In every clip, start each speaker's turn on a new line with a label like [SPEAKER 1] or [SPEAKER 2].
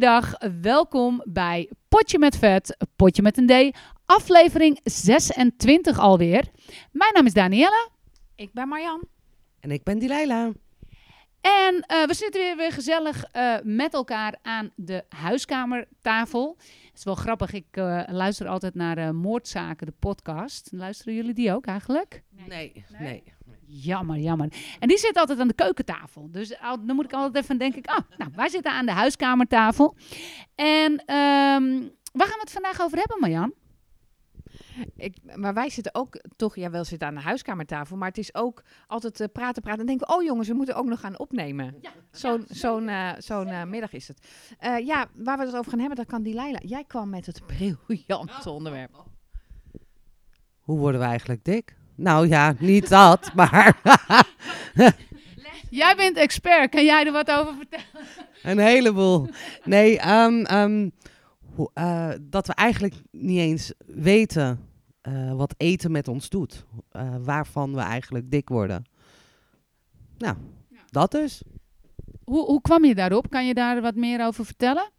[SPEAKER 1] Dag. Welkom bij Potje met Vet, Potje met een D, aflevering 26 alweer. Mijn naam is Danielle.
[SPEAKER 2] Ik ben Marjan.
[SPEAKER 3] En ik ben Dileila.
[SPEAKER 1] En eh, we zitten weer, weer gezellig eh, met elkaar aan de huiskamertafel. Het is wel grappig, ik eh, luister altijd naar eh, Moordzaken, de podcast. Luisteren jullie die ook eigenlijk?
[SPEAKER 3] Nee, nee.
[SPEAKER 1] Jammer, jammer. En die zit altijd aan de keukentafel. Dus al- dan moet ik altijd even denken, ah, nou, wij zitten aan de huiskamertafel. En ehm, waar gaan we het vandaag over hebben, Marjan?
[SPEAKER 2] Ik, maar wij zitten ook toch, ja, wel zitten aan de huiskamertafel, maar het is ook altijd eh, praten, praten. En denken we, oh jongens, we moeten ook nog gaan opnemen. Zo'n zo'n eh, zo'n eh, middag is het. Eh, ja, waar we het over gaan hebben, dat kan die Leila. Jij kwam met het briljante onderwerp.
[SPEAKER 3] Hoe worden we eigenlijk dik? Nou ja, niet dat, maar
[SPEAKER 1] Jij bent expert, kan jij er wat over vertellen?
[SPEAKER 3] een heleboel. Nee, ehm, ehm, hoe, eh, dat we eigenlijk niet eens weten eh, wat eten met ons doet. Eh, waarvan we eigenlijk dik worden. Nou, dat dus.
[SPEAKER 1] Hoe, hoe kwam je daarop? Kan je daar wat meer over vertellen?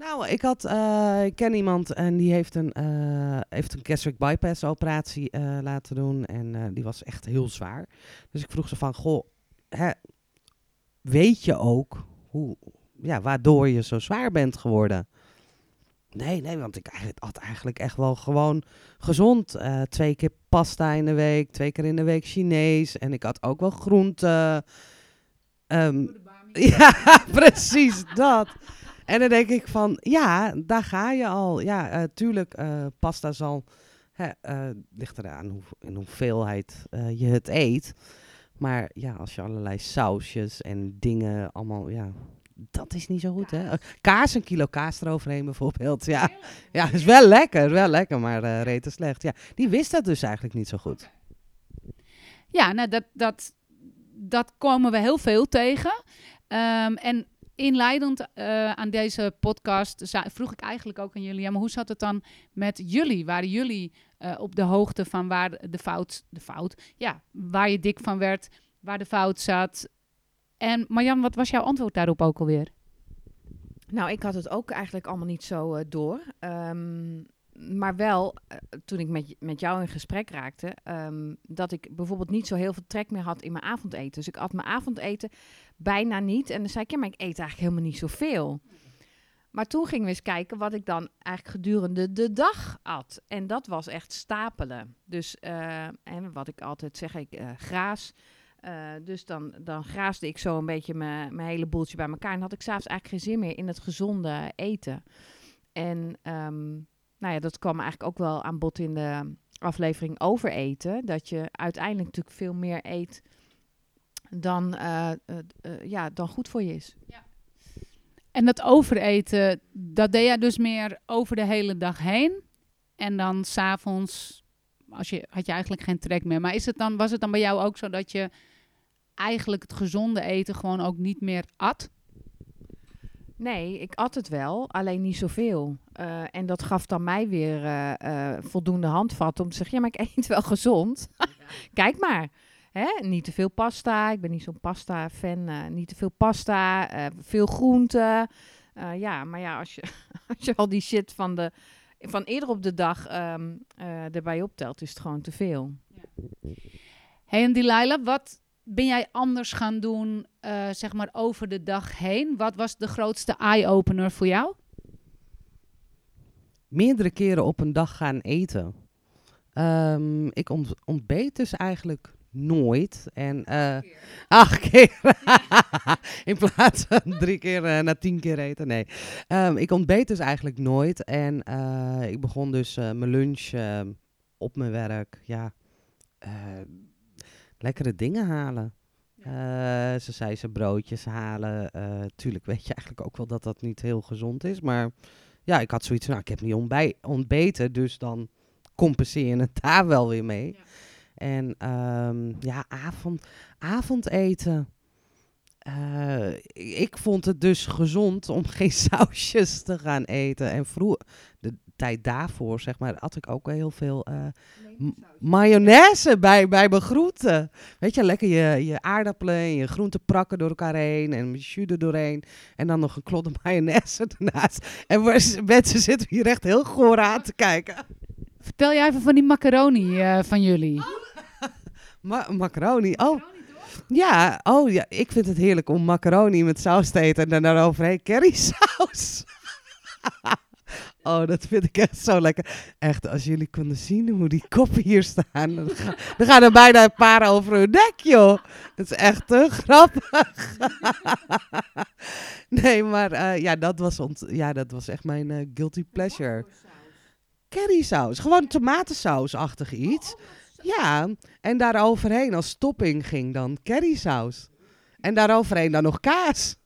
[SPEAKER 3] Nou, ik, had, eh, ik ken iemand en die heeft een, eh, heeft een gastric bypass operatie eh, laten doen. En die was echt heel zwaar. Dus ik vroeg ze van, goh, hè, weet je ook hoe, ja, waardoor je zo zwaar bent geworden? Nee, nee, want ik had eigenlijk echt wel gewoon gezond. Twee keer pasta in de week, twee keer in de week Chinees. En ik had ook wel groente. Ehm, ja, precies dat. En dan denk ik van, ja, daar ga je al. Ja, eh, tuurlijk, eh, pasta zal, hè, eh, ligt eraan hoe, in hoeveelheid je het eet. Maar ja, als je allerlei sausjes en dingen allemaal, ja, dat is niet zo goed, hè. Kaas, een kilo kaas eroverheen bijvoorbeeld, ja. Ja, is wel lekker, wel lekker, maar eh rete slecht. Ja, die wist dat dus eigenlijk niet zo goed.
[SPEAKER 1] Ja, nou, dat, dat, dat komen we heel veel tegen. Ehm, en inleidend eh, aan deze podcast vroeg ik eigenlijk ook aan jullie... Ja, maar hoe zat het dan met jullie? Waren jullie eh, op de hoogte van waar de fout... De fout, ja, waar je dik van werd, waar de fout zat... En Marjan, wat was jouw antwoord daarop ook alweer?
[SPEAKER 2] Nou, ik had het ook eigenlijk allemaal niet zo eh, door. Ehm, maar wel, toen ik met, met jou in gesprek raakte, ehm, dat ik bijvoorbeeld niet zo heel veel trek meer had in mijn avondeten. Dus ik at mijn avondeten bijna niet. En dan zei ik, ja, maar ik eet eigenlijk helemaal niet zoveel. Maar toen gingen we eens kijken wat ik dan eigenlijk gedurende de dag at. En dat was echt stapelen. Dus, eh, en wat ik altijd zeg, ik eh, graas. Eh, dus dan, dan graasde ik zo een beetje mijn hele boeltje bij elkaar. En had ik s'avonds eigenlijk geen zin meer in het gezonde eten. En ehm, nou ja, dat kwam eigenlijk ook wel aan bod in de aflevering over eten. Dat je uiteindelijk natuurlijk veel meer eet dan, eh, ja, dan goed voor je is.
[SPEAKER 1] En dat overeten, dat deed jij dus meer over de hele dag heen. En dan s'avonds als je, had je eigenlijk geen trek meer. Maar is het dan, was het dan bij jou ook zo dat je eigenlijk het gezonde eten gewoon ook niet meer at?
[SPEAKER 2] Nee, ik at het wel, alleen niet zoveel. Eh, en dat gaf dan mij weer voldoende handvat om te zeggen... ja, maar ik eet wel gezond. Kijk maar. Hè? Niet te veel pasta. Ik ben niet zo'n pasta-fan. eh, niet te veel pasta. eh, veel groenten. Eh, ja, maar ja, als je, als je al die shit van, de, van eerder op de dag ehm, eh, erbij optelt... is het gewoon te veel.
[SPEAKER 1] Hey en Delilah, wat ben jij anders gaan doen, eh, zeg maar, over de dag heen? Wat was de grootste eye-opener voor jou?
[SPEAKER 3] meerdere keren op een dag gaan eten. Ehm, ik ont ontbeet dus eigenlijk nooit. En eh acht keer. In plaats van drie keer eh, na tien keer eten. Nee. Ehm, ik ontbeet dus eigenlijk nooit. En eh, ik begon dus eh, mijn lunch ehm, op mijn werk. Ja. eh, lekkere dingen halen. Eh, ze zei ze broodjes halen. Eh, tuurlijk weet je eigenlijk ook wel dat dat niet heel gezond is. Maar ja, ik had zoiets van, nou, ik heb niet ontbij ontbeten, dus dan compenseer je het daar wel weer mee. En ehm, ja, avond, avondeten. Eh, ik vond het dus gezond om geen sausjes te gaan eten. En vroeg, de tijd daarvoor, zeg maar, had ik ook heel veel eh, m- mayonaise bij, bij mijn groenten. Weet je, lekker je, je aardappelen en je groenten prakken door elkaar heen en je jus er doorheen. En dan nog een klodder mayonaise ernaast. En we- mensen zitten hier echt heel goor aan te kijken.
[SPEAKER 1] Vertel jij even van die macaroni eh, van jullie.
[SPEAKER 3] Ma macaroni, oh. Ja, oh ja, ik vind het heerlijk om macaroni met saus te eten en dan daaroverheen currysaus. oh, dat vind ik echt zo lekker. Echt, als jullie konden zien hoe die koppen hier staan, dan, ga- dan gaan er bijna een paar over hun nek, joh. Dat is echt te grappig. nee, maar eh, ja, dat was, ja, dat was echt mijn eh, guilty pleasure. Currysaus, gewoon tomatensaus-achtig iets. Ja, en daaroverheen als topping ging dan currysaus. En daaroverheen dan nog kaas.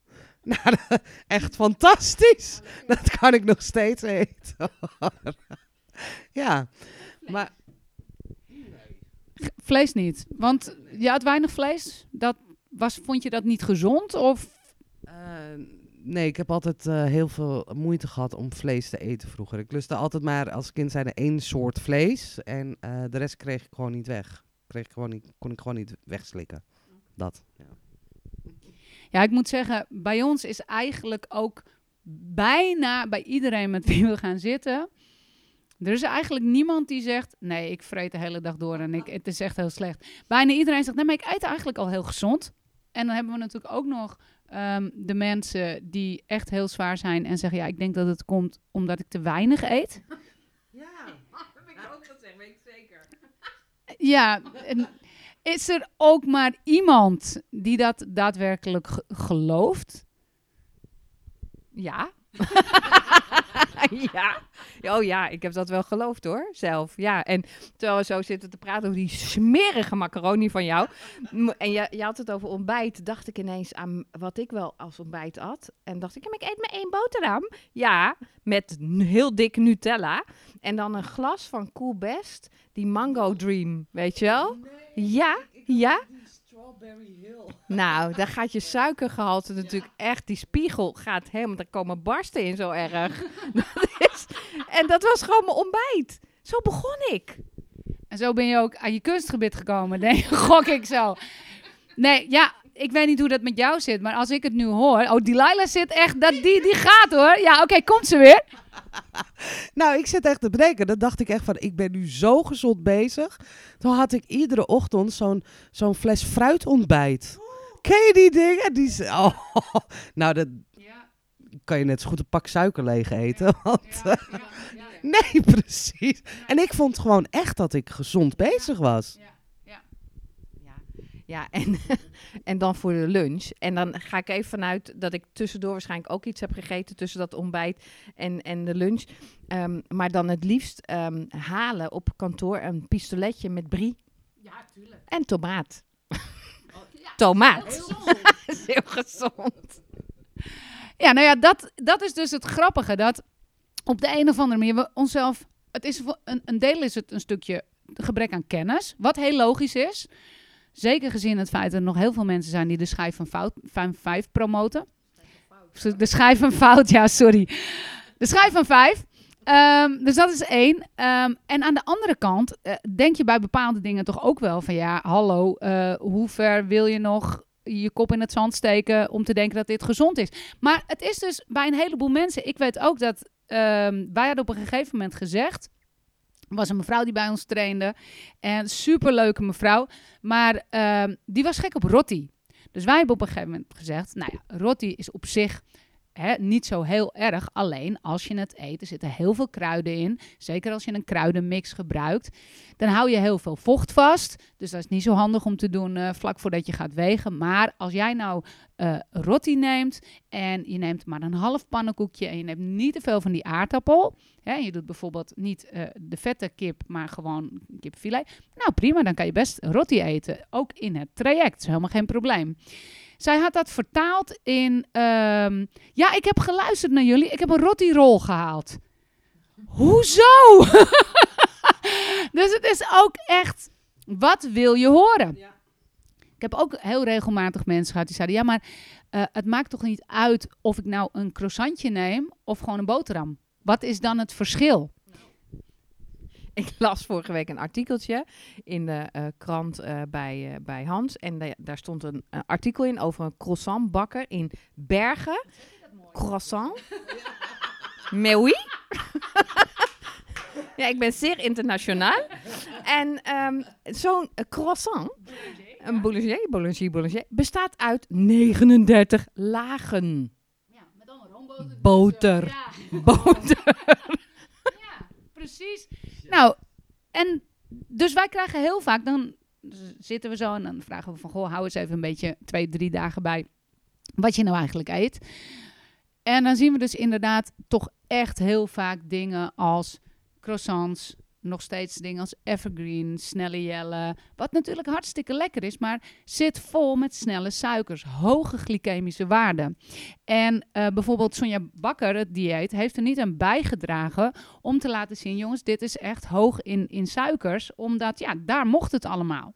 [SPEAKER 3] Nou, echt fantastisch. Dat kan ik nog steeds eten. ja, maar
[SPEAKER 1] Vlees niet. Want je had weinig vlees. Dat was, vond je dat niet gezond? Of
[SPEAKER 3] eh, nee, ik heb altijd eh, heel veel moeite gehad om vlees te eten vroeger. Ik lustte altijd maar als kind zijn er één soort vlees. En eh, de rest kreeg ik gewoon niet weg. Kreeg ik gewoon niet, kon ik gewoon niet wegslikken. Dat. Ja.
[SPEAKER 1] Ja, ik moet zeggen, bij ons is eigenlijk ook bijna bij iedereen met wie we gaan zitten. Er is eigenlijk niemand die zegt: Nee, ik vreet de hele dag door en ik, het is echt heel slecht. Bijna iedereen zegt: Nee, maar ik eet eigenlijk al heel gezond. En dan hebben we natuurlijk ook nog ehm, de mensen die echt heel zwaar zijn en zeggen: Ja, ik denk dat het komt omdat ik te weinig eet.
[SPEAKER 3] Ja.
[SPEAKER 1] Ja, en is er ook maar iemand die dat daadwerkelijk ge- gelooft?
[SPEAKER 2] Ja. ja. Oh ja, ik heb dat wel geloofd hoor, zelf. Ja, en terwijl we zo zitten te praten over die smerige macaroni van jou. En je, je had het over ontbijt, dacht ik ineens aan wat ik wel als ontbijt at. En dacht ik, ik eet maar één boterham. Ja, met heel dik Nutella. En dan een glas van Cool Best, die Mango Dream, weet je wel? Ja, ja.
[SPEAKER 3] Strawberry Hill.
[SPEAKER 2] Nou, daar gaat je suikergehalte natuurlijk echt, die spiegel gaat helemaal, daar komen barsten in zo erg. dat is, en dat was gewoon mijn ontbijt. Zo begon ik.
[SPEAKER 1] En zo ben je ook aan je kunstgebied gekomen, denk ik, gok ik zo. Nee, ja, ik weet niet hoe dat met jou zit, maar als ik het nu hoor... Oh, Delilah zit echt, dat, die, die gaat hoor. Ja, oké, komt ze weer.
[SPEAKER 3] Nou, ik zit echt te bedenken. Dan dacht ik echt van, ik ben nu zo gezond bezig. Toen had ik iedere ochtend zo'n zo'n fles fruitontbijt. Ken je die dingen? Die, oh, nou, dat kan je net zo goed een pak suiker leeg eten. Want, nee, precies. En ik vond gewoon echt dat ik gezond bezig was.
[SPEAKER 2] Ja, ja en, en dan voor de lunch. En dan ga ik even vanuit dat ik tussendoor waarschijnlijk ook iets heb gegeten tussen dat ontbijt en, en de lunch. Ehm, maar dan het liefst ehm, halen op kantoor een pistoletje met brie
[SPEAKER 1] Ja, tuurlijk.
[SPEAKER 2] en tomaat. Tomaat. Dat is heel gezond.
[SPEAKER 1] Ja, nou ja, dat, dat is dus het grappige. Dat op de een of andere manier we onszelf... Het is een, een deel is het een stukje gebrek aan kennis. Wat heel logisch is. Zeker gezien het feit dat er nog heel veel mensen zijn die de schijf van, fout, van vijf promoten. De schijf van fout, ja, sorry. De schijf van vijf. Ehm, dus dat is één. Ehm, en aan de andere kant eh, denk je bij bepaalde dingen toch ook wel van ja, hallo, eh, hoe ver wil je nog je kop in het zand steken om te denken dat dit gezond is? Maar het is dus bij een heleboel mensen. Ik weet ook dat ehm, wij hadden op een gegeven moment gezegd. Was een mevrouw die bij ons trainde. En superleuke mevrouw. Maar ehm, die was gek op rotti. Dus wij hebben op een gegeven moment gezegd: Nou ja, rotti is op zich hè, niet zo heel erg. Alleen als je het eet, er zitten heel veel kruiden in. Zeker als je een kruidenmix gebruikt. Dan hou je heel veel vocht vast. Dus dat is niet zo handig om te doen eh, vlak voordat je gaat wegen. Maar als jij nou eh rotti neemt en je neemt maar een half pannenkoekje en je neemt niet te veel van die aardappel. Hè, je doet bijvoorbeeld niet eh, de vette kip, maar gewoon kipfilet. Nou prima, dan kan je best rotti eten. Ook in het traject, dat is helemaal geen probleem. Zij had dat vertaald in... ehm, ja, ik heb geluisterd naar jullie. Ik heb een rotti-rol gehaald. Hoezo? dus het is ook echt... Wat wil je horen? Ik heb ook heel regelmatig mensen gehad die zeiden... Ja, maar eh, het maakt toch niet uit of ik nou een croissantje neem... of gewoon een boterham? Wat is dan het verschil?
[SPEAKER 2] ik las vorige week een artikeltje in de eh, krant eh, bij, eh, bij Hans. En da- daar stond een artikel in over een croissantbakker in Bergen. Croissant. Mais oui. ja, ik ben zeer internationaal. En ehm, zo'n croissant, een boulanger, boulanger, boulanger, bestaat uit 39 lagen.
[SPEAKER 1] Ja, met allemaal roomboter.
[SPEAKER 2] Boter.
[SPEAKER 1] Ja,
[SPEAKER 2] Boter.
[SPEAKER 1] ja, precies. Nou, en dus wij krijgen heel vaak, dan zitten we zo en dan vragen we van, goh, hou eens even een beetje twee, drie dagen bij wat je nou eigenlijk eet. En dan zien we dus inderdaad toch echt heel vaak dingen als croissants, nog steeds dingen als evergreen, snelle jellen. Wat natuurlijk hartstikke lekker is, maar zit vol met snelle suikers, hoge glycemische waarden. En eh, bijvoorbeeld Sonja Bakker, het dieet, heeft er niet aan bijgedragen om te laten zien, jongens, dit is echt hoog in, in suikers, omdat ja, daar mocht het allemaal.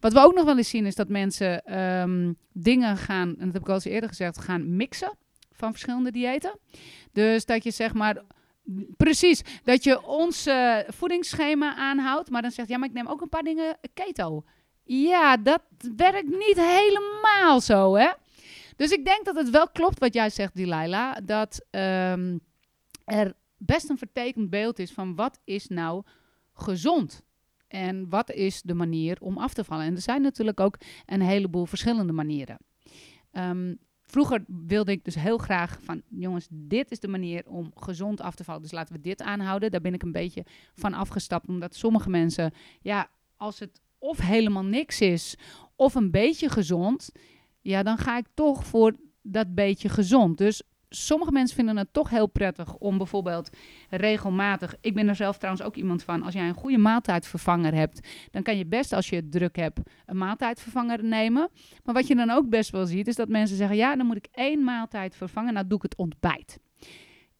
[SPEAKER 1] Wat we ook nog wel eens zien is dat mensen ehm, dingen gaan, en dat heb ik al eens eerder gezegd, gaan mixen van verschillende diëten. Dus dat je zeg maar, precies, dat je ons eh, voedingsschema aanhoudt, maar dan zegt, ja, maar ik neem ook een paar dingen keto. Ja, dat werkt niet helemaal zo, hè? Dus ik denk dat het wel klopt wat jij zegt, Delilah, dat ehm, er best een vertekend beeld is van wat is nou gezond. En wat is de manier om af te vallen? En er zijn natuurlijk ook een heleboel verschillende manieren. Ehm, vroeger wilde ik dus heel graag van, jongens, dit is de manier om gezond af te vallen. Dus laten we dit aanhouden. Daar ben ik een beetje van afgestapt, omdat sommige mensen, ja, als het of helemaal niks is, of een beetje gezond, ja, dan ga ik toch voor dat beetje gezond. Dus sommige mensen vinden het toch heel prettig om bijvoorbeeld regelmatig. Ik ben er zelf trouwens ook iemand van. Als jij een goede maaltijdvervanger hebt, dan kan je best als je het druk hebt een maaltijdvervanger nemen. Maar wat je dan ook best wel ziet, is dat mensen zeggen: ja, dan moet ik één maaltijd vervangen. Nou, doe ik het ontbijt.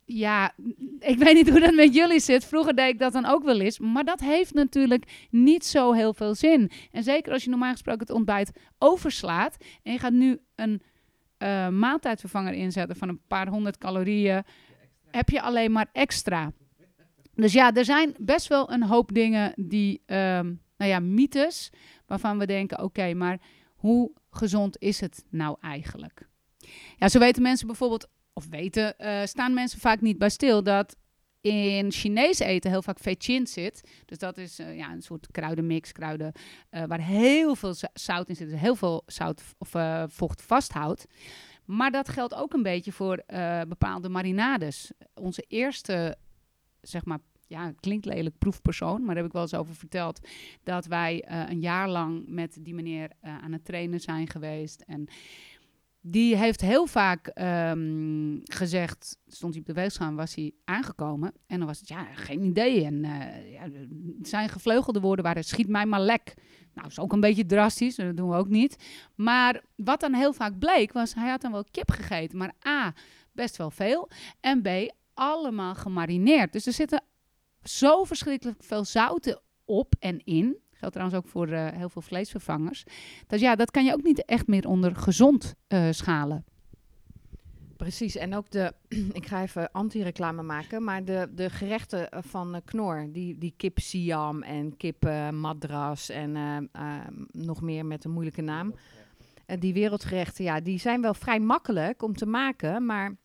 [SPEAKER 1] Ja, ik weet niet hoe dat met jullie zit. Vroeger deed ik dat dan ook wel eens. Maar dat heeft natuurlijk niet zo heel veel zin. En zeker als je normaal gesproken het ontbijt overslaat. En je gaat nu een eh, maaltijdvervanger inzetten van een paar honderd calorieën. Heb je alleen maar extra. Dus ja, er zijn best wel een hoop dingen die, ehm, nou ja, mythes. Waarvan we denken: oké, maar hoe gezond is het nou eigenlijk? Ja, zo weten mensen bijvoorbeeld of weten, eh, staan mensen vaak niet bij stil dat in Chinees eten heel vaak fetchin zit. Dus dat is eh, ja, een soort kruidenmix, kruiden eh, waar heel veel zout in zit. Dus heel veel zout of eh, vocht vasthoudt. Maar dat geldt ook een beetje voor bepaalde marinades. Onze eerste, zeg maar, ja, klinkt lelijk proefpersoon, maar daar heb ik wel eens over verteld. Dat wij een jaar lang met die meneer aan het trainen zijn geweest. En die heeft heel vaak ehm, gezegd, stond hij op de weegschaal, was hij aangekomen. En dan was het, ja, geen idee. En eh, ja, zijn gevleugelde woorden waren, schiet mij maar lek. Nou, is ook een beetje drastisch, dat doen we ook niet. Maar wat dan heel vaak bleek, was hij had dan wel kip gegeten. Maar A, best wel veel. En B, allemaal gemarineerd. Dus er zitten zo verschrikkelijk veel zouten op en in. Geldt trouwens ook voor eh, heel veel vleesvervangers. Dus ja, dat kan je ook niet echt meer onder gezond eh, schalen.
[SPEAKER 2] Precies, en ook de, ik ga even anti-reclame maken, maar de, de gerechten eh, van Knor, die, die kip Siam en kip madras en eh, eh, nog meer met een moeilijke naam. Die wereldgerechten, ja, die zijn wel vrij makkelijk om te maken, maar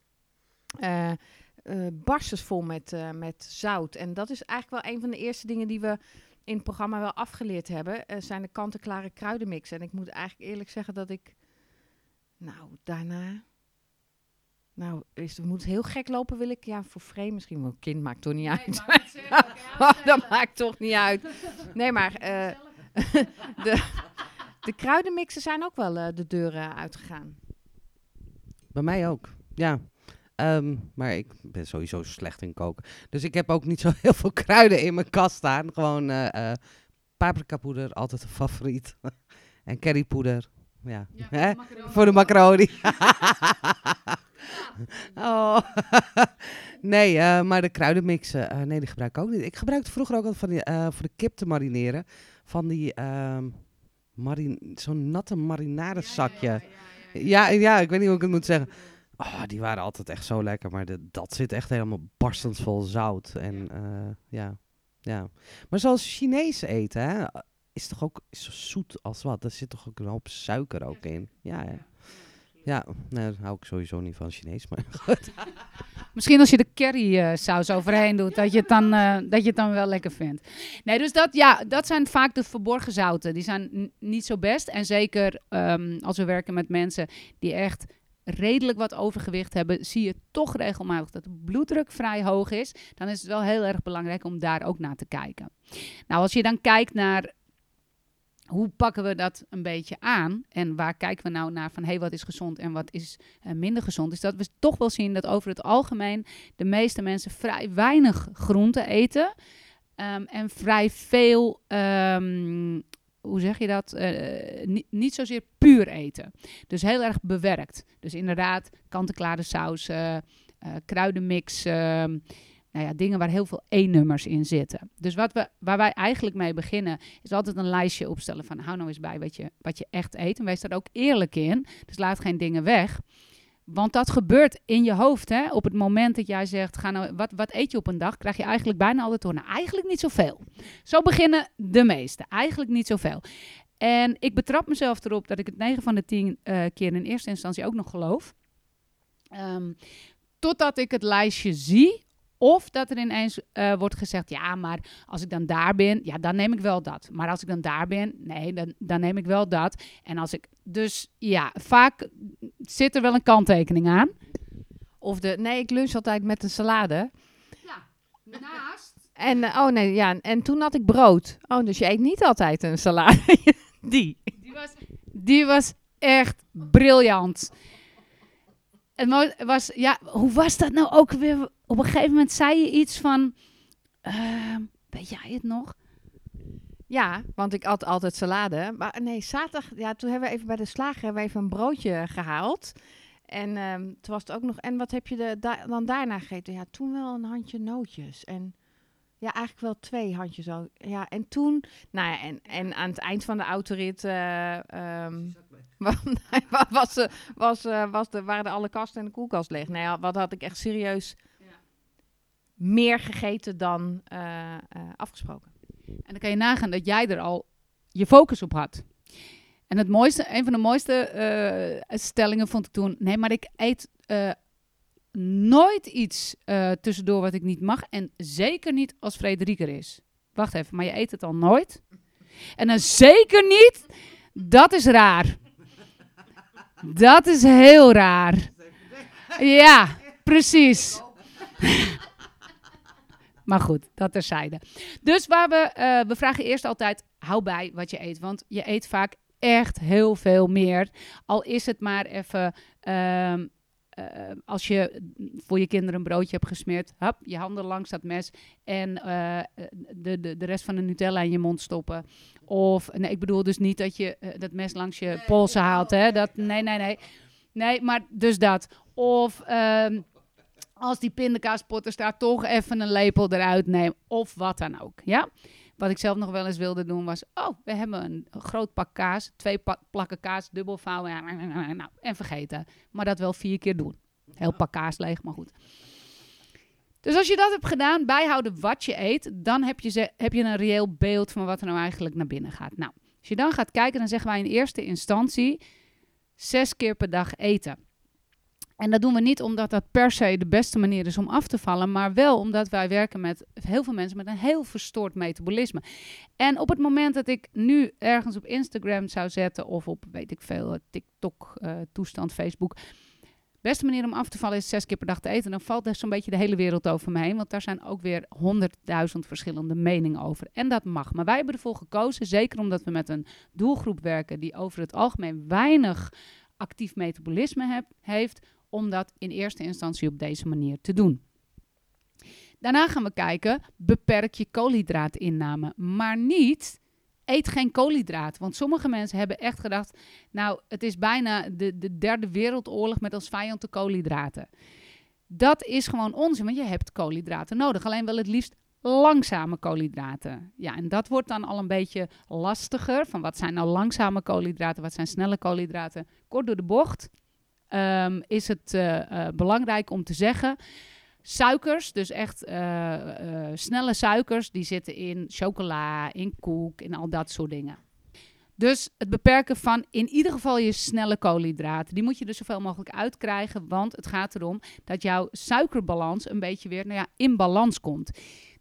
[SPEAKER 2] eh, barstensvol met, met zout. En dat is eigenlijk wel een van de eerste dingen die we in het programma wel afgeleerd hebben, eh, zijn de kant-en-klare kruidenmix. En ik moet eigenlijk eerlijk zeggen dat ik, nou, daarna... Nou, is, moet het heel gek lopen, wil ik. Ja, voor vreemd misschien wel. Kind maakt toch niet uit. dat maakt toch niet uit. Nee, maar eh, de, de kruidenmixen zijn ook wel eh, de deuren uitgegaan.
[SPEAKER 3] Bij mij ook, ja. Ehm, maar ik ben sowieso slecht in koken. Dus ik heb ook niet zo heel veel kruiden in mijn kast staan. Gewoon eh eh paprikapoeder, altijd een favoriet. en currypoeder, ja. Hè? Voor de macaroni. oh. nee, eh, maar de kruidenmixen, nee, die gebruik ik ook niet. Ik gebruikte vroeger ook altijd van die, voor de kip te marineren, van die ehm, marin zo'n natte marinadezakje. Ja, ja, ik weet niet hoe ik het moet zeggen. Oh, die waren altijd echt zo lekker, maar de, dat zit echt helemaal barstend vol zout. En eh, ja, Ja. Maar zoals Chinees eten, hè, is toch ook is zo zoet als wat? Er zit toch ook een hoop suiker ook in? Ja, ja. Ja, nee, daar hou ik sowieso niet van Chinees, maar goed.
[SPEAKER 1] Misschien als je de curry eh, saus overheen doet, dat je, het dan, eh, dat je het dan wel lekker vindt. Nee, dus dat, ja, dat zijn vaak de verborgen zouten. Die zijn niet zo best. En zeker ehm, als we werken met mensen die echt redelijk wat overgewicht hebben, zie je toch regelmatig dat de bloeddruk vrij hoog is. Dan is het wel heel erg belangrijk om daar ook naar te kijken. Nou, als je dan kijkt naar hoe pakken we dat een beetje aan en waar kijken we nou naar van hé, hey, wat is gezond en wat is eh, minder gezond, is dat we toch wel zien dat over het algemeen de meeste mensen vrij weinig groente eten ehm, en vrij veel, ehm, hoe zeg je dat, Eh, niet, niet zozeer puur eten. Dus heel erg bewerkt. Dus inderdaad kant-en-klare saus, eh, eh, kruidenmix, nou ja, dingen waar heel veel E-nummers in zitten. Dus wat we, waar wij eigenlijk mee beginnen, is altijd een lijstje opstellen van hou nou eens bij wat je, wat je echt eet. En wees daar ook eerlijk in. Dus laat geen dingen weg. Want dat gebeurt in je hoofd. Hè? Op het moment dat jij zegt, ga nou, wat, wat eet je op een dag, krijg je eigenlijk bijna altijd. Nou, eigenlijk niet zoveel. Zo beginnen de meesten. Eigenlijk niet zoveel. En ik betrap mezelf erop dat ik het 9 van de 10 eh, keer in eerste instantie ook nog geloof. Ehm, totdat ik het lijstje zie. Of dat er ineens eh, wordt gezegd, ja, maar als ik dan daar ben, ja, dan neem ik wel dat. Maar als ik dan daar ben, nee, dan, dan neem ik wel dat. En als ik, dus ja, vaak zit er wel een kanttekening aan.
[SPEAKER 2] Of de, nee, ik lunch altijd met een salade.
[SPEAKER 1] Ja, naast.
[SPEAKER 2] En, eh, oh nee, ja, en toen had ik brood. Oh, dus je eet niet altijd een salade. Die.
[SPEAKER 1] Die was, die was echt briljant. Het was, ja, hoe was dat nou ook weer? Op een gegeven moment zei je iets van, ehm, weet jij het nog?
[SPEAKER 2] Ja, want ik at altijd salade. Maar nee, zaterdag, ja, toen hebben we even bij de slager hebben we even een broodje gehaald. En ehm, toen was het ook nog, en wat heb je de, da- dan daarna gegeten? Ja, toen wel een handje nootjes. En ja, eigenlijk wel twee handjes zo. Ja, en toen, nou ja, en, en aan het eind van de autorit eh, ehm, wa- was, was, eh, was de, waren de alle kasten en de koelkast leeg. Nou ja, wat had ik echt serieus meer gegeten dan eh, eh, afgesproken.
[SPEAKER 1] En dan kan je nagaan dat jij er al je focus op had. En het mooiste, een van de mooiste eh, stellingen vond ik toen, nee, maar ik eet eh, nooit iets eh, tussendoor wat ik niet mag. En zeker niet als Frederik er is. Wacht even, maar je eet het al nooit? En dan zeker niet, dat is raar. Dat is heel raar. Ja, precies. Maar goed, dat terzijde. Dus waar we, eh, we vragen eerst altijd, hou bij wat je eet. Want je eet vaak echt heel veel meer. Al is het maar even, ehm, eh, als je voor je kinderen een broodje hebt gesmeerd. Hap, je handen langs dat mes en eh, de, de, de rest van de Nutella in je mond stoppen. Of, nee, ik bedoel dus niet dat je eh, dat mes langs je polsen haalt. Hè? Dat, nee, nee, nee. Nee, maar dus dat. Of... ehm, als die pindakaaspot er staat, toch even een lepel eruit nemen. Of wat dan ook. Ja? Wat ik zelf nog wel eens wilde doen was... Oh, we hebben een groot pak kaas. Twee pa- plakken kaas, dubbel vouwen. ja, Nou, en vergeten. Maar dat wel vier keer doen. Heel pak kaas leeg, maar goed. Dus als je dat hebt gedaan, bijhouden wat je eet... dan heb je, ze, heb je een reëel beeld van wat er nou eigenlijk naar binnen gaat. Nou, als je dan gaat kijken, dan zeggen wij in eerste instantie... zes keer per dag eten. En dat doen we niet omdat dat per se de beste manier is om af te vallen, maar wel omdat wij werken met heel veel mensen met een heel verstoord metabolisme. En op het moment dat ik nu ergens op Instagram zou zetten of op, weet ik veel, eh, TikTok, eh, Facebook. Beste manier om af te vallen is zes keer per dag te eten. Dan valt er zo'n beetje de hele wereld over me heen. Want daar zijn ook weer honderdduizend verschillende meningen over. En dat mag. Maar wij hebben ervoor gekozen, zeker omdat we met een doelgroep werken die over het algemeen weinig actief metabolisme heeft, om dat in eerste instantie op deze manier te doen. Daarna gaan we kijken, beperk je koolhydraatinname, maar niet eet geen koolhydraat. Want sommige mensen hebben echt gedacht, nou, het is bijna de, de derde wereldoorlog met als vijand de koolhydraten. Dat is gewoon onzin, want je hebt koolhydraten nodig. Alleen wel het liefst langzame koolhydraten. Ja, en dat wordt dan al een beetje lastiger. Van wat zijn nou langzame koolhydraten, wat zijn snelle koolhydraten? Kort door de bocht ehm, is het eh, eh, belangrijk om te zeggen... Suikers, dus echt eh, snelle suikers, die zitten in chocola, in koek, in al dat soort dingen. Dus het beperken van in ieder geval je snelle koolhydraten. Die moet je dus zoveel mogelijk uitkrijgen. Want het gaat erom dat jouw suikerbalans een beetje weer nou ja, in balans komt.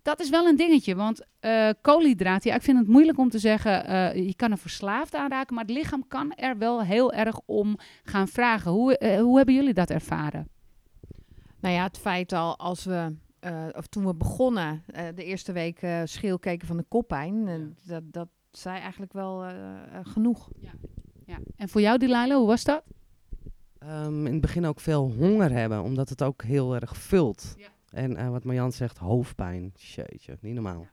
[SPEAKER 1] Dat is wel een dingetje, want uh, koolhydraten, ja, ik vind het moeilijk om te zeggen, uh, je kan er verslaafd aan raken, maar het lichaam kan er wel heel erg om gaan vragen. Hoe, uh, hoe hebben jullie dat ervaren?
[SPEAKER 2] Nou ja, het feit al als we, of toen we begonnen, de eerste week schil keken van de koppijn, dat, dat zei eigenlijk wel genoeg.
[SPEAKER 1] Ja. ja. En voor jou, Delilah, hoe was dat?
[SPEAKER 3] Um, in het begin ook veel honger hebben, omdat het ook heel erg vult. Ja. En uh, wat Marjan zegt, hoofdpijn. Jeetje, niet normaal.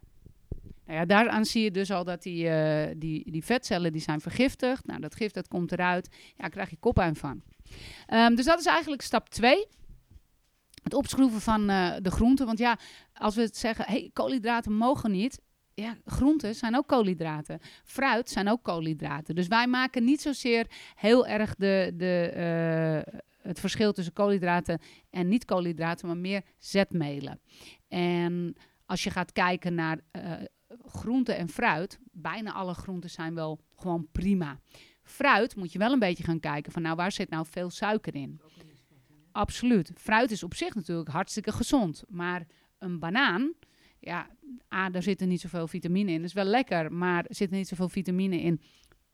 [SPEAKER 1] Nou ja, daaraan zie je dus al dat die, uh, die, die vetcellen die zijn vergiftigd. Nou, dat gif dat komt eruit. Ja, krijg je koppijn van. Um, dus dat is eigenlijk stap 2. Het opschroeven van uh, de groenten. Want ja, als we het zeggen, hey, koolhydraten mogen niet. Ja, groenten zijn ook koolhydraten. Fruit zijn ook koolhydraten. Dus wij maken niet zozeer heel erg de, de, het verschil tussen koolhydraten en niet-koolhydraten, maar meer zetmelen. En als je gaat kijken naar uh, groente en fruit, bijna alle groenten zijn wel gewoon prima. Fruit moet je wel een beetje gaan kijken van nou waar zit nou veel suiker in. Absoluut. Fruit is op zich natuurlijk hartstikke gezond, maar een banaan, ja, daar zitten niet zoveel vitamine in. Dat is wel lekker, maar er zitten niet zoveel vitamine in.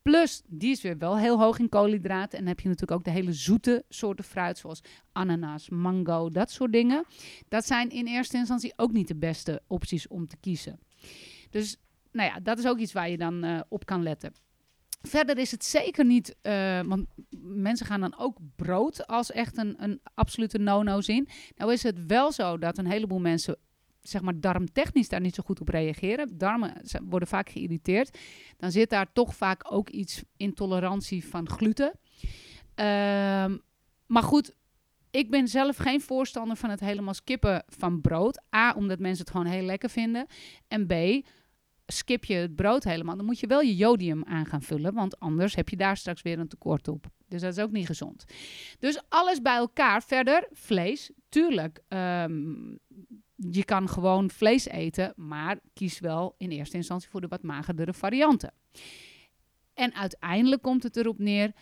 [SPEAKER 1] Plus, die is weer wel heel hoog in koolhydraten. En dan heb je natuurlijk ook de hele zoete soorten fruit, zoals ananas, mango, dat soort dingen. Dat zijn in eerste instantie ook niet de beste opties om te kiezen. Dus, nou ja, dat is ook iets waar je dan uh, op kan letten. Verder is het zeker niet, uh, want mensen gaan dan ook brood als echt een, een absolute no-no zien. Nou is het wel zo dat een heleboel mensen zeg maar darmtechnisch daar niet zo goed op reageren. Darmen worden vaak geïrriteerd. Dan zit daar toch vaak ook iets intolerantie van gluten. Um, maar goed, ik ben zelf geen voorstander van het helemaal skippen van brood. A, omdat mensen het gewoon heel lekker vinden. En B, skip je het brood helemaal, dan moet je wel je jodium aan gaan vullen. Want anders heb je daar straks weer een tekort op. Dus dat is ook niet gezond. Dus alles bij elkaar. Verder, vlees, tuurlijk. Um, je kan gewoon vlees eten, maar kies wel in eerste instantie voor de wat magerdere varianten. En uiteindelijk komt het erop neer,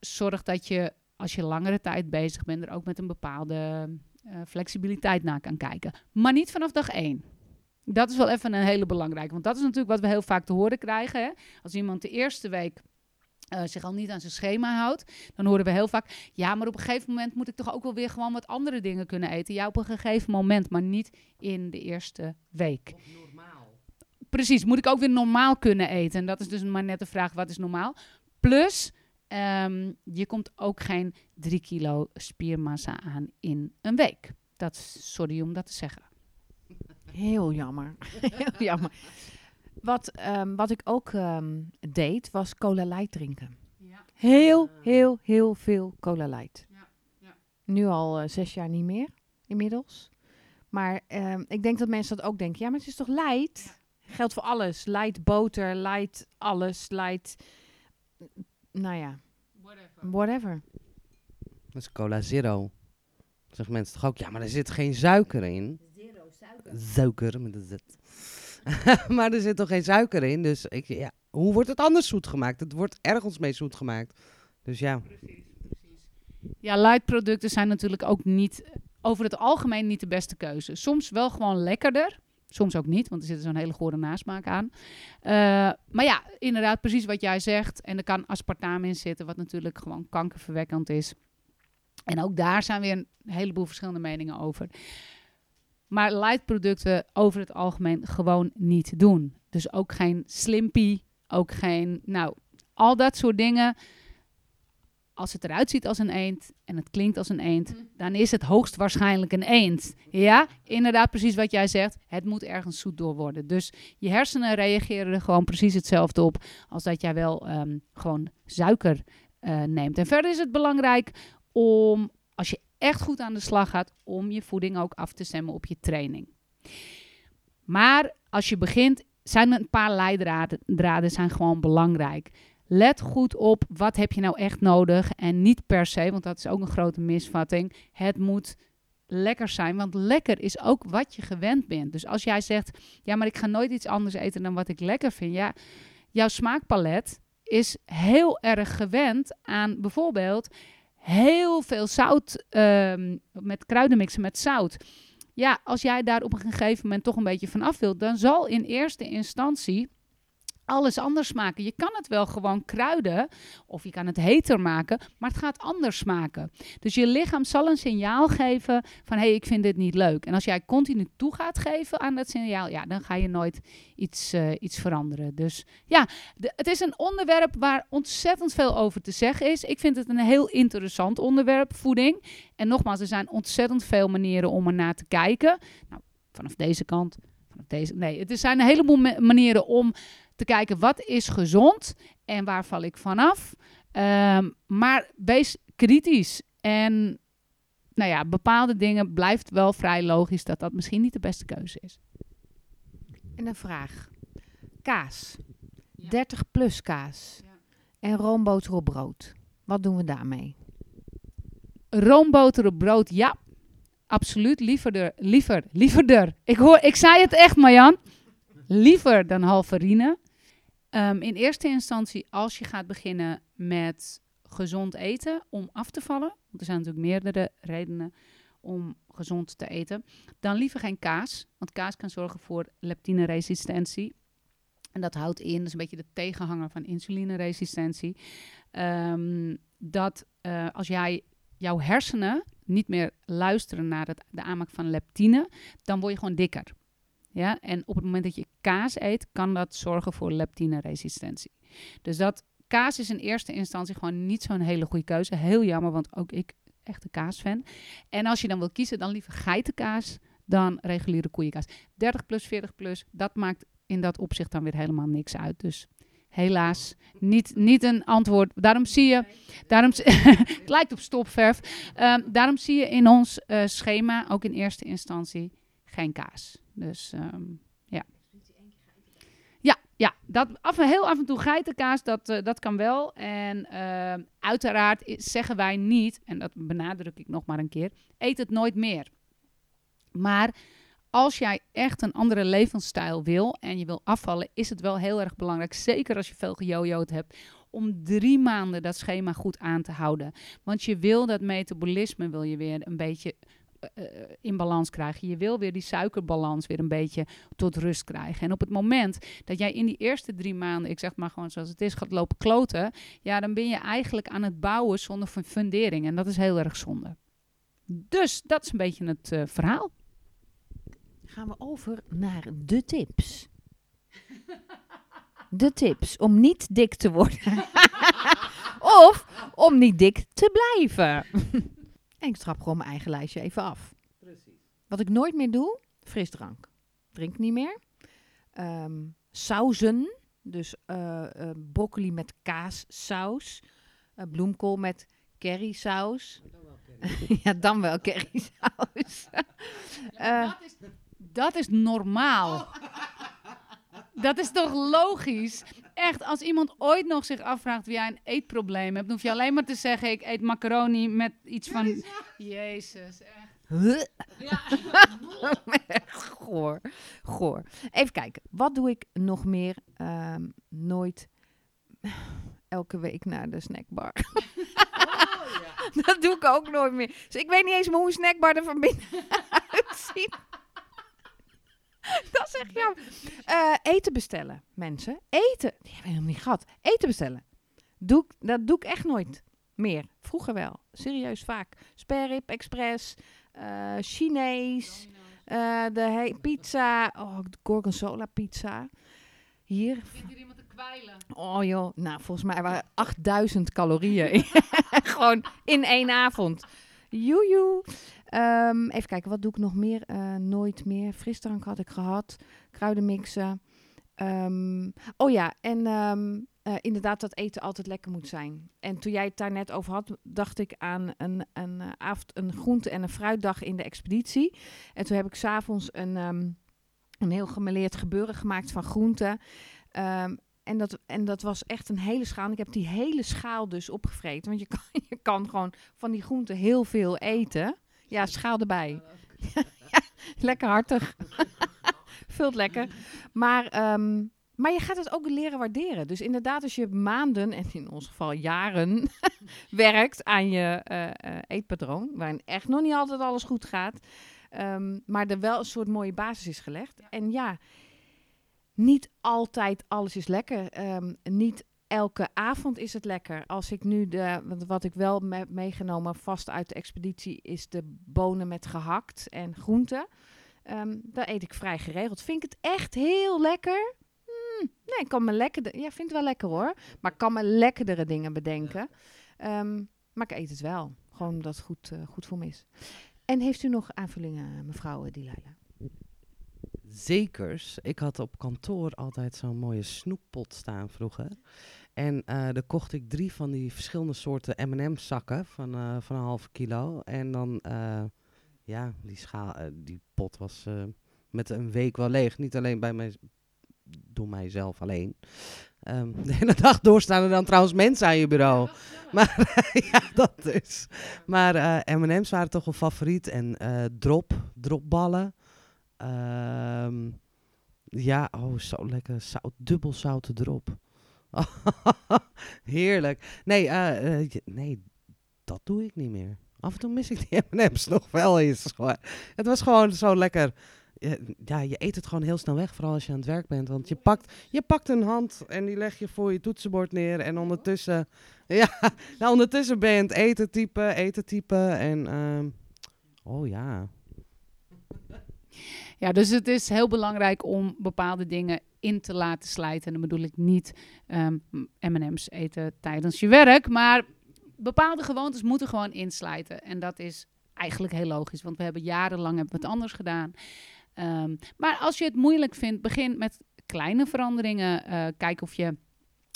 [SPEAKER 1] zorg dat je als je langere tijd bezig bent, er ook met een bepaalde uh, flexibiliteit naar kan kijken. Maar niet vanaf dag één. Dat is wel even een hele belangrijke, want dat is natuurlijk wat we heel vaak te horen krijgen. Hè? Als iemand de eerste week uh, zich al niet aan zijn schema houdt, dan horen we heel vaak: ja, maar op een gegeven moment moet ik toch ook wel weer gewoon wat andere dingen kunnen eten. Ja, op een gegeven moment, maar niet in de eerste week. normaal. Precies, moet ik ook weer normaal kunnen eten? En dat is dus maar net de vraag: wat is normaal? Plus, um, je komt ook geen drie kilo spiermassa aan in een week. Dat, sorry om dat te zeggen.
[SPEAKER 2] Heel jammer. Heel jammer. Wat, um, wat ik ook um, deed, was cola light drinken. Ja. Heel, heel, heel veel cola light. Ja. Ja. Nu al uh, zes jaar niet meer, inmiddels. Maar um, ik denk dat mensen dat ook denken. Ja, maar het is toch light? Geldt voor alles. Light boter, light alles, light... Nou ja. Whatever. Whatever.
[SPEAKER 3] Dat is cola zero. Zeggen mensen toch ook, ja, maar er zit geen suiker in. Zero suiker. Suiker met een z. maar er zit toch geen suiker in. Dus ik, ja, hoe wordt het anders zoet gemaakt? Het wordt ergens mee zoet gemaakt. Dus ja. Precies,
[SPEAKER 1] precies. Ja, light producten zijn natuurlijk ook niet, over het algemeen niet de beste keuze. Soms wel gewoon lekkerder. Soms ook niet, want er zit zo'n hele gore nasmaak aan. Uh, maar ja, inderdaad, precies wat jij zegt. En er kan aspartaam in zitten, wat natuurlijk gewoon kankerverwekkend is. En ook daar zijn weer een heleboel verschillende meningen over. Maar light producten over het algemeen gewoon niet doen. Dus ook geen Slimpy, ook geen, nou, al dat soort dingen. Als het eruit ziet als een eend en het klinkt als een eend, mm. dan is het hoogstwaarschijnlijk een eend. Ja, inderdaad, precies wat jij zegt. Het moet ergens zoet door worden. Dus je hersenen reageren er gewoon precies hetzelfde op als dat jij wel um, gewoon suiker uh, neemt. En verder is het belangrijk om, als je echt goed aan de slag gaat om je voeding ook af te stemmen op je training. Maar als je begint, zijn een paar leidraden zijn gewoon belangrijk. Let goed op wat heb je nou echt nodig en niet per se, want dat is ook een grote misvatting. Het moet lekker zijn. Want lekker is ook wat je gewend bent. Dus als jij zegt, ja, maar ik ga nooit iets anders eten dan wat ik lekker vind. Ja, jouw smaakpalet is heel erg gewend aan bijvoorbeeld heel veel zout um, met kruidenmixen met zout. Ja, als jij daar op een gegeven moment toch een beetje van af wilt, dan zal in eerste instantie alles anders smaken. Je kan het wel gewoon kruiden of je kan het heter maken, maar het gaat anders smaken. Dus je lichaam zal een signaal geven van hé, hey, ik vind dit niet leuk. En als jij continu toe gaat geven aan dat signaal, ja, dan ga je nooit iets, uh, iets veranderen. Dus ja, het is een onderwerp waar ontzettend veel over te zeggen is. Ik vind het een heel interessant onderwerp, voeding. En nogmaals, er zijn ontzettend veel manieren om er naar te kijken. Nou, vanaf deze kant, vanaf deze. Nee, er zijn een heleboel manieren om te kijken wat is gezond en waar val ik vanaf. Um, maar wees kritisch en nou ja, bepaalde dingen blijft wel vrij logisch dat dat misschien niet de beste keuze is.
[SPEAKER 2] En een vraag. Kaas. 30 plus kaas. Ja. En roomboter op brood. Wat doen we daarmee?
[SPEAKER 1] Roomboter op brood, ja. Absoluut. Lieverder, liever, lieverder. Ik, hoor, ik zei het echt, Marjan. Liever dan halverine. Um, in eerste instantie, als je gaat beginnen met gezond eten om af te vallen, want er zijn natuurlijk meerdere redenen om gezond te eten, dan liever geen kaas, want kaas kan zorgen voor leptineresistentie. En dat houdt in, dat is een beetje de tegenhanger van insulineresistentie, um, dat uh, als jij jouw hersenen niet meer luisteren naar het, de aanmaak van leptine, dan word je gewoon dikker. Ja? En op het moment dat je kaas eet, kan dat zorgen voor leptineresistentie. Dus dat kaas is in eerste instantie gewoon niet zo'n hele goede keuze. Heel jammer, want ook ik echt een kaasfan. En als je dan wil kiezen, dan liever geitenkaas dan reguliere koeienkaas. 30 plus, 40 plus, dat maakt in dat opzicht dan weer helemaal niks uit. Dus helaas niet, niet een antwoord. Daarom zie je, daarom, het lijkt op stopverf. Um, daarom zie je in ons uh, schema, ook in eerste instantie, geen kaas. Dus um, ja. Ja, ja dat, af, heel af en toe geitenkaas, dat, uh, dat kan wel. En uh, uiteraard zeggen wij niet, en dat benadruk ik nog maar een keer, eet het nooit meer. Maar als jij echt een andere levensstijl wil en je wil afvallen, is het wel heel erg belangrijk, zeker als je veel gejojoed hebt, om drie maanden dat schema goed aan te houden. Want je wil dat metabolisme wil je weer een beetje uh, in balans krijgen. Je wil weer die suikerbalans weer een beetje tot rust krijgen. En op het moment dat jij in die eerste drie maanden, ik zeg maar gewoon zoals het is, gaat lopen kloten, ja, dan ben je eigenlijk aan het bouwen zonder fundering. En dat is heel erg zonde. Dus dat is een beetje het uh, verhaal.
[SPEAKER 2] Gaan we over naar de tips. De tips om niet dik te worden. of om niet dik te blijven. En ik trap gewoon mijn eigen lijstje even af. Precies. Wat ik nooit meer doe, frisdrank. Drink niet meer. Um, sauzen, dus uh, uh, broccoli met kaassaus. Uh, bloemkool met currysaus. ja, dan wel currysaus.
[SPEAKER 1] ja, dat, is, dat is normaal. Oh. Dat is toch logisch? Echt, als iemand ooit nog zich afvraagt wie jij een eetprobleem hebt, dan hoef je alleen maar te zeggen: ik eet macaroni met iets van. Jezus, echt.
[SPEAKER 2] Ja. goor, goor. Even kijken, wat doe ik nog meer? Um, nooit elke week naar de snackbar. Oh, ja. Dat doe ik ook nooit meer. Dus ik weet niet eens hoe een snackbar er van binnen uitziet. dat zeg je. Uh, eten bestellen, mensen. Eten. Die hebben we helemaal niet gehad. Eten bestellen. Doe, dat doe ik echt nooit meer. Vroeger wel. Serieus vaak. Sperrip, Express, uh, Chinees, uh, de pizza. Oh, de Gorgonzola pizza. Hier.
[SPEAKER 1] Hier iemand te kwijlen?
[SPEAKER 2] Oh joh, nou volgens mij waren 8000 calorieën. Gewoon in één avond. Joejoe. Um, even kijken, wat doe ik nog meer? Uh, nooit meer. Frisdrank had ik gehad. Kruidenmixen. Um, oh ja, en um, uh, inderdaad dat eten altijd lekker moet zijn. En toen jij het daar net over had, dacht ik aan een, een, uh, avond, een groente- en een fruitdag in de expeditie. En toen heb ik s'avonds een, een heel gemeleerd gebeuren gemaakt van groenten. En dat, en dat was echt een hele schaal. Ik heb die hele schaal dus opgevreten. Want je kan, je kan gewoon van die groenten heel veel eten. Ja, schaal erbij. ja, lekker hartig. Vult lekker. Maar, ehm, maar je gaat het ook leren waarderen. Dus inderdaad, als je maanden, en in ons geval jaren, werkt aan je eh, eetpatroon, waarin echt nog niet altijd alles goed gaat, ehm, maar er wel een soort mooie basis is gelegd. En ja, niet altijd alles is lekker. Ehm, niet elke avond is het lekker. Als ik nu de, want wat ik wel heb meegenomen vast uit de expeditie, is de bonen met gehakt en groenten. Ehm dat eet ik vrij geregeld. Vind ik het echt heel lekker? Hmm, nee, ik kan me lekker. Ja, vind het wel lekker hoor. Maar ik kan me lekkerdere dingen bedenken. Ehm, maar ik eet het wel. Gewoon omdat het goed, eh, goed voor me is. En heeft u nog aanvullingen, mevrouw Delilah?
[SPEAKER 3] Zekers. Ik had op kantoor altijd zo'n mooie snoeppot staan vroeger. En eh daar kocht ik drie van die verschillende soorten M&M zakken van, eh, van een half kilo. En dan, eh, ja, die, schaal, die pot was met een week wel leeg. Niet alleen bij mij, door mijzelf alleen. Ehm, de hele dag door staan er dan trouwens mensen aan je bureau. Maar ja, dat dus. Maar M&M's waren toch wel favoriet. En drop, dropballen. Ehm, ja, oh, zo lekker. Zout, dubbel zoute drop. Heerlijk. Nee, eh, eh, nee, dat doe ik niet meer. Af en toe mis ik die M&M's nog wel eens. Het was gewoon zo lekker. Ja, je eet het gewoon heel snel weg, vooral als je aan het werk bent. Want je pakt, je pakt een hand en die leg je voor je toetsenbord neer. En ondertussen, ja, nou, ondertussen ben je aan het eten typen, eten typen. En, ehm, oh ja.
[SPEAKER 1] Ja, dus het is heel belangrijk om bepaalde dingen in te laten slijten. En dan bedoel ik niet ehm, M&M's eten tijdens je werk, maar bepaalde gewoontes moeten gewoon inslijten. En dat is eigenlijk heel logisch, want we hebben jarenlang hebben we het anders gedaan. Ehm, maar als je het moeilijk vindt, begin met kleine veranderingen. Eh, kijk of je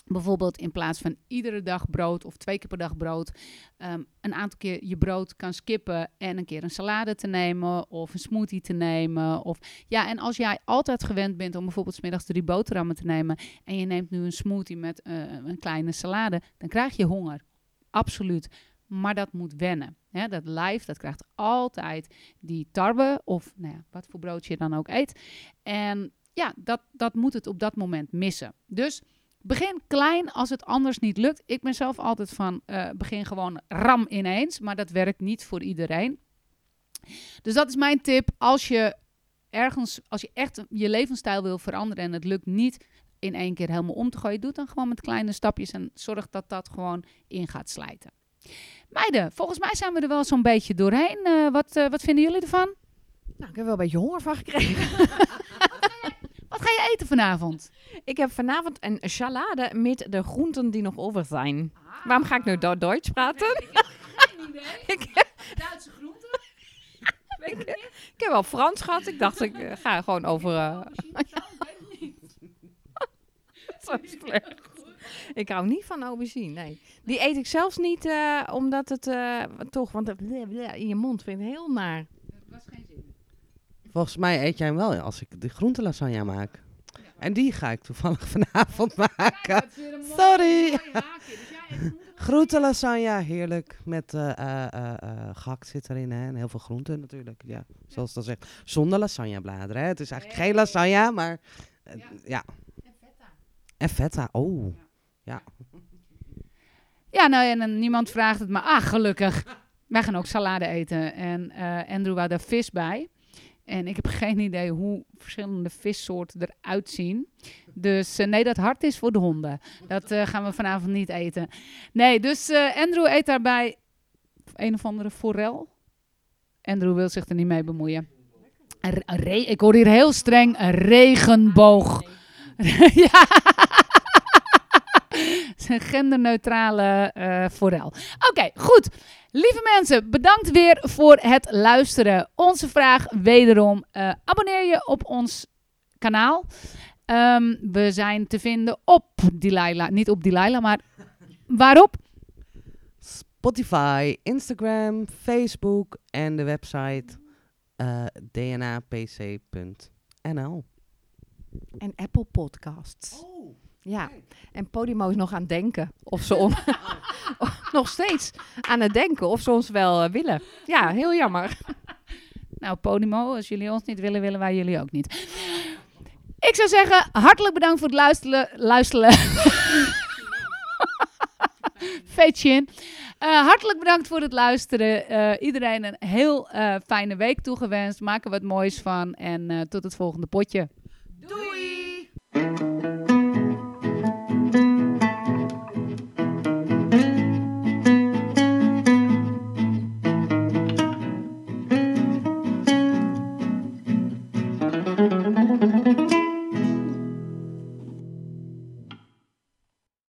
[SPEAKER 1] bijvoorbeeld in plaats van iedere dag brood of twee keer per dag brood, ehm, een aantal keer je brood kan skippen en een keer een salade te nemen of een smoothie te nemen. Of, ja, en als jij altijd gewend bent om bijvoorbeeld 's middags drie boterhammen te nemen en je neemt nu een smoothie met eh, een kleine salade, dan krijg je honger. Absoluut. Maar dat moet wennen. Hè? Dat lijf, dat krijgt altijd die tarwe of nou ja, wat voor broodje je dan ook eet. En ja, dat, dat moet het op dat moment missen. Dus begin klein als het anders niet lukt. Ik ben zelf altijd van eh, begin gewoon ram ineens, maar dat werkt niet voor iedereen. Dus dat is mijn tip. Als je ergens, als je echt je levensstijl wil veranderen en het lukt niet in één keer helemaal om te gooien, doe het dan gewoon met kleine stapjes en zorg dat dat gewoon in gaat slijten. Meiden, volgens mij zijn we er wel zo'n beetje doorheen. Eh, wat, eh, wat vinden jullie ervan?
[SPEAKER 2] Nou, ik heb wel een beetje honger van gekregen.
[SPEAKER 1] Wat ga je eten vanavond?
[SPEAKER 2] Ik heb vanavond een salade met de groenten die nog over zijn. Waarom ga ik nu Do- Duits praten?
[SPEAKER 1] Ik heb geen idee.
[SPEAKER 2] ik,
[SPEAKER 1] Duitse groenten?
[SPEAKER 2] ik, ik heb wel Frans gehad. Ik dacht, ik eh, ga gewoon over... eh, zo slecht. Ik hou niet van aubergine, nee. Die eet ik zelfs niet eh, omdat het toch... Want in je mond vind ik heel naar.
[SPEAKER 1] was geen zin.
[SPEAKER 3] Volgens mij eet jij hem wel als ik de groentelasagne maak. En die ga ik toevallig vanavond maken. Sorry. Groentelasagne, heerlijk. Met eh eh, eh, eh, gehakt zit erin hè? en heel veel groenten natuurlijk. Ja, zoals dat zegt. Zonder lasagnebladeren. Hè? Het is eigenlijk geen lasagne, maar ja. En feta. Oh.
[SPEAKER 1] Ja, nou en, en niemand vraagt het, maar ah, gelukkig. Wij gaan ook salade eten. En Andrew had daar vis bij. En ik heb geen idee hoe verschillende vissoorten eruit zien. Dus eh, nee, dat hart is voor de honden. Dat eh, gaan we vanavond niet eten. Nee, dus eh, Andrew eet daarbij een of andere forel. Andrew wil zich er niet mee bemoeien. Ik hoor hier heel streng een regenboog. ja. Het is een genderneutrale forel. Oké, goed. Lieve mensen, bedankt weer voor het luisteren. Onze vraag wederom, eh, abonneer je op ons kanaal. Ehm, we zijn te vinden op Delilah, niet op Delilah, maar waarop?
[SPEAKER 3] Spotify, Instagram, Facebook en de website eh dnapc.nl.
[SPEAKER 2] En Apple Podcasts. Ja, en Podimo is nog aan het denken of ze on- nog steeds aan het denken of ze ons wel eh, willen. Ja, heel jammer.
[SPEAKER 1] Nou, Podimo, als jullie ons niet willen, willen wij jullie ook niet. Ik zou zeggen, hartelijk bedankt voor het luisteren. luisteren. Vetchin. Eh hartelijk bedankt voor het luisteren. Eh, iedereen een heel eh, fijne week toegewenst. Maak er wat moois van. En eh, tot het volgende potje.